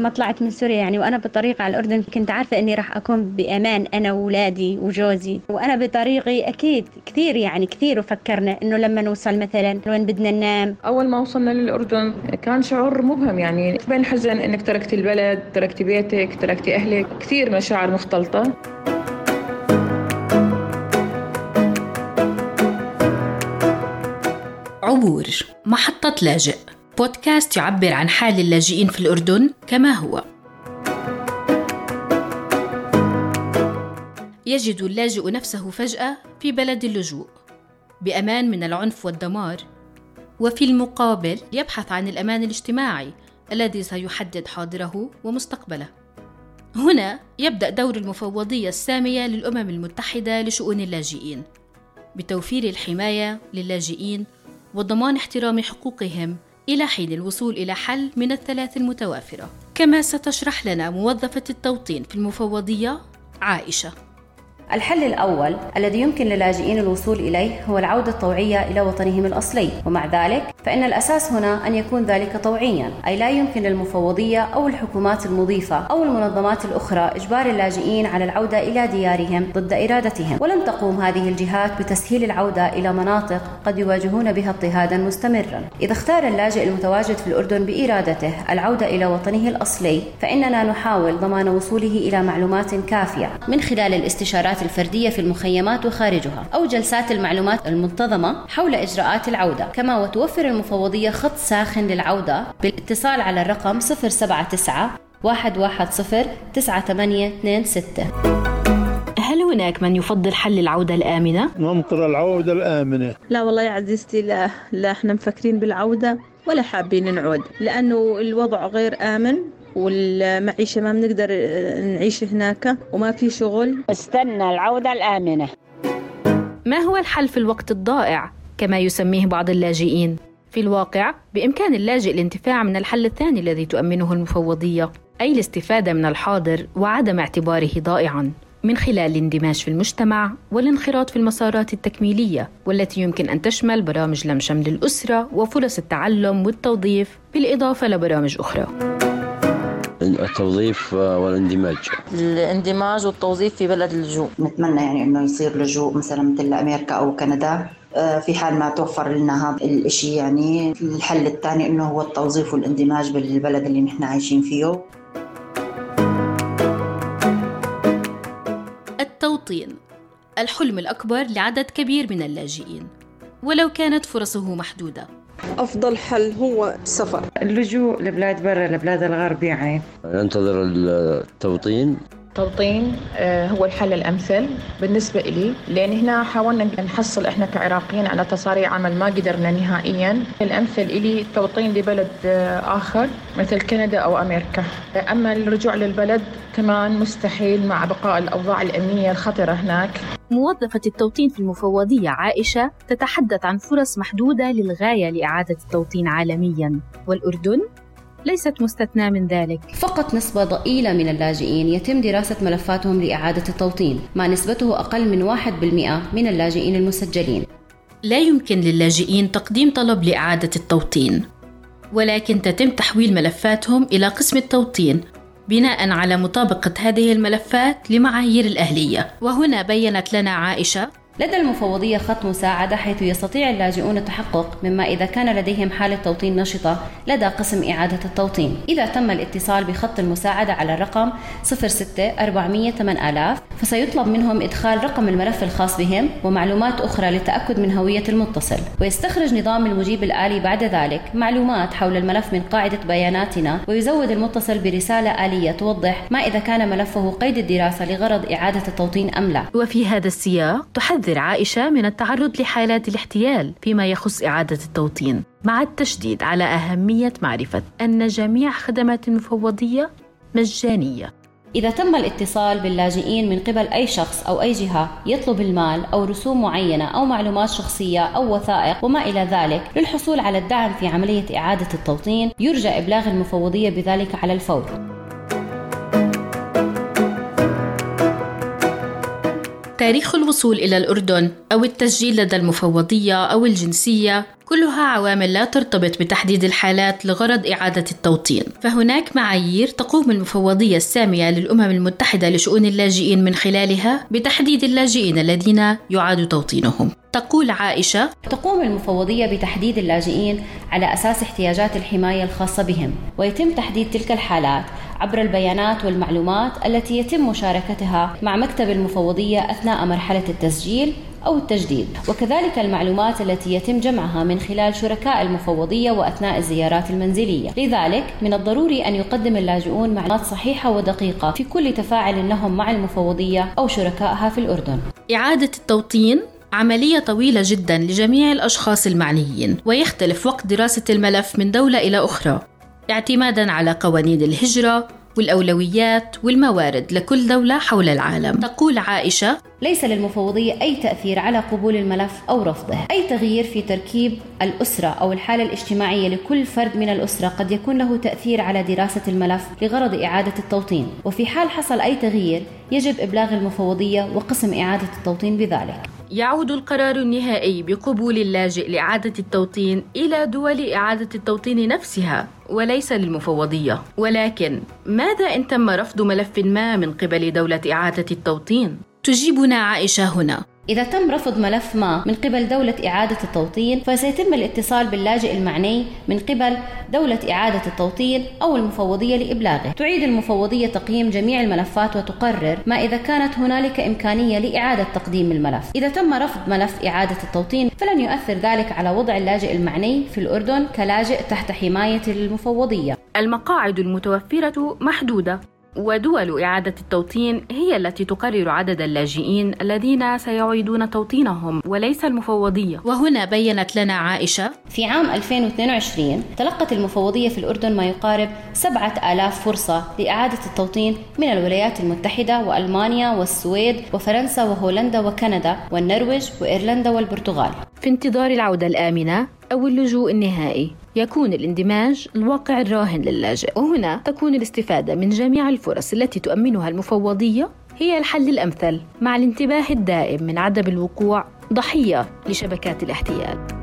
لما طلعت من سوريا يعني وأنا بالطريق على الأردن كنت عارفة إني راح أكون بأمان أنا وأولادي وجوزي. وأنا بطريقي أكيد كثير يعني كثير وفكرنا إنه لما نوصل مثلا وين بدنا ننام. أول ما وصلنا للأردن كان شعور مبهم يعني بين حزن إنك تركتي البلد تركتي بيتك تركتي أهلك كثير مشاعر مختلطة. عبور محطة لاجئ. بودكاست يعبر عن حال اللاجئين في الأردن كما هو. يجد اللاجئ نفسه فجأة في بلد اللجوء بأمان من العنف والدمار. وفي المقابل يبحث عن الأمان الاجتماعي الذي سيحدد حاضره ومستقبله. هنا يبدأ دور المفوضية السامية للأمم المتحدة لشؤون اللاجئين بتوفير الحماية للاجئين وضمان احترام حقوقهم إلى حين الوصول إلى حل من الثلاث المتوافرة. كما ستشرح لنا موظفة التوطين في المفوضية عائشة. الحل الأول الذي يمكن للاجئين الوصول إليه هو العودة الطوعية إلى وطنهم الأصلي ومع ذلك فإن الأساس هنا أن يكون ذلك طوعيا أي لا يمكن للمفوضية أو الحكومات المضيفة أو المنظمات الأخرى إجبار اللاجئين على العودة إلى ديارهم ضد إرادتهم. ولن تقوم هذه الجهات بتسهيل العودة إلى مناطق قد يواجهون بها اضطهادا مستمرا. إذا اختار اللاجئ المتواجد في الأردن بإرادته العودة إلى وطنه الأصلي فإننا نحاول ضمان وصوله إلى معلومات كافية من خلال الاستشارات الفردية في المخيمات وخارجها أو جلسات المعلومات المنتظمة حول إجراءات العودة كما وتوفر المفوضية خط ساخن للعودة بالاتصال على الرقم 079 110 9826 هل هناك من يفضل حل العودة الآمنة؟ ننطر العودة الآمنة. لا والله يا عزيزتي لا لا إحنا مفكرين بالعودة ولا حابين نعود لأنه الوضع غير آمن والمعيشة ما بنقدر نعيش هناك وما في شغل. استنى العودة الآمنة. ما هو الحل في الوقت الضائع؟ كما يسميه بعض اللاجئين؟ في الواقع بإمكان اللاجئ الانتفاع من الحل الثاني الذي تؤمنه المفوضية أي الاستفادة من الحاضر وعدم اعتباره ضائعاً. من خلال الاندماج في المجتمع والانخراط في المسارات التكميلية والتي يمكن أن تشمل برامج لم للأسرة وفرص التعلم والتوظيف بالإضافة لبرامج أخرى. التوظيف والاندماج. الاندماج والتوظيف في بلد اللجوء نتمنى يعني إنه يصير لجوء مثلا مثل أمريكا أو كندا. في حال ما توفر لنا هذا الشيء يعني. الحل الثاني إنه هو التوظيف والاندماج بالبلد اللي نحن عايشين فيه. التوطين الحلم الأكبر لعدد كبير من اللاجئين ولو كانت فرصه محدودة. أفضل حل هو السفر. اللجوء لبلاد برا لبلاد الغرب يعني. ننتظر التوطين. التوطين آه، هو الحل الأمثل بالنسبة لي لأن هنا حاولنا نحصل إحنا كعراقيين على تصاريح عمل ما قدرنا نهائيا. الأمثل لي التوطين لبلد آه، آخر مثل كندا أو أمريكا. أما الرجوع للبلد كمان مستحيل مع بقاء الأوضاع الأمنية الخطرة هناك. موظفة التوطين في المفوضية عائشة تتحدث عن فرص محدودة للغاية لإعادة التوطين عالميا. والأردن؟ ليست مستثنى من ذلك. فقط نسبة ضئيلة من اللاجئين يتم دراسة ملفاتهم لإعادة التوطين ما نسبته أقل من 1% من اللاجئين المسجلين. لا يمكن للاجئين تقديم طلب لإعادة التوطين ولكن تتم تحويل ملفاتهم إلى قسم التوطين بناء على مطابقة هذه الملفات لمعايير الأهلية. وهنا بينت لنا عائشة لدى المفوضية خط مساعدة حيث يستطيع اللاجئون التحقق مما إذا كان لديهم حالة توطين نشطة لدى قسم إعادة التوطين. إذا تم الاتصال بخط المساعدة على الرقم 06 400 8000 فسيطلب منهم إدخال رقم الملف الخاص بهم ومعلومات أخرى للتأكد من هوية المتصل. ويستخرج نظام المجيب الآلي بعد ذلك معلومات حول الملف من قاعدة بياناتنا ويزود المتصل برسالة آلية توضح ما إذا كان ملفه قيد الدراسة لغرض إعادة التوطين أم لا. وفي هذا السياق تحذر تحذر عائشة من التعرض لحالات الاحتيال فيما يخص إعادة التوطين. مع التشديد على أهمية معرفة أن جميع خدمات المفوضية مجانية. إذا تم الاتصال باللاجئين من قبل أي شخص أو أي جهة يطلب المال أو رسوم معينة أو معلومات شخصية أو وثائق وما إلى ذلك للحصول على الدعم في عملية إعادة التوطين يرجى إبلاغ المفوضية بذلك على الفور. تاريخ الوصول إلى الأردن أو التسجيل لدى المفوضية أو الجنسية. كلها عوامل لا ترتبط بتحديد الحالات لغرض إعادة التوطين. فهناك معايير تقوم المفوضية السامية للأمم المتحدة لشؤون اللاجئين من خلالها بتحديد اللاجئين الذين يعاد توطينهم. تقول عائشة تقوم المفوضية بتحديد اللاجئين على أساس احتياجات الحماية الخاصة بهم ويتم تحديد تلك الحالات عبر البيانات والمعلومات التي يتم مشاركتها مع مكتب المفوضية أثناء مرحلة التسجيل أو التجديد. وكذلك المعلومات التي يتم جمعها من خلال شركاء المفوضية وأثناء الزيارات المنزلية. لذلك من الضروري أن يقدم اللاجئون معلومات صحيحة ودقيقة في كل تفاعل لهم مع المفوضية أو شركائها في الأردن. إعادة التوطين عملية طويلة جدا لجميع الأشخاص المعنيين ويختلف وقت دراسة الملف من دولة إلى أخرى اعتمادا على قوانين الهجرة والأولويات والموارد لكل دولة حول العالم. تقول عائشة ليس للمفوضية أي تأثير على قبول الملف أو رفضه. أي تغيير في تركيب الأسرة أو الحالة الاجتماعية لكل فرد من الأسرة قد يكون له تأثير على دراسة الملف لغرض إعادة التوطين. وفي حال حصل أي تغيير يجب إبلاغ المفوضية وقسم إعادة التوطين بذلك. يعود القرار النهائي بقبول اللاجئ لإعادة التوطين إلى دول إعادة التوطين نفسها وليس للمفوضية. ولكن ماذا إن تم رفض ملف ما من قبل دولة إعادة التوطين؟ تجيبنا عائشة هنا. إذا تم رفض ملف ما من قبل دولة إعادة التوطين فسيتم الاتصال باللاجئ المعني من قبل دولة إعادة التوطين أو المفوضية لإبلاغه. تعيد المفوضية تقييم جميع الملفات وتقرر ما إذا كانت هنالك إمكانية لإعادة تقديم الملف. إذا تم رفض ملف إعادة التوطين فلن يؤثر ذلك على وضع اللاجئ المعني في الأردن كلاجئ تحت حماية المفوضية. المقاعد المتوفرة محدودة. ودول إعادة التوطين هي التي تقرر عدد اللاجئين الذين سيعيدون توطينهم وليس المفوضية. وهنا بينت لنا عائشة في عام 2022 تلقت المفوضية في الأردن ما يقارب 7000 فرصة لإعادة التوطين من الولايات المتحدة وألمانيا والسويد وفرنسا وهولندا وكندا والنرويج وإيرلندا والبرتغال. في انتظار العودة الآمنة أو اللجوء النهائي. يكون الاندماج الواقع الراهن للاجئ. وهنا تكون الاستفادة من جميع الفرص التي تؤمنها المفوضية هي الحل الأمثل مع الانتباه الدائم من عدم الوقوع. ضحية لشبكات الاحتيال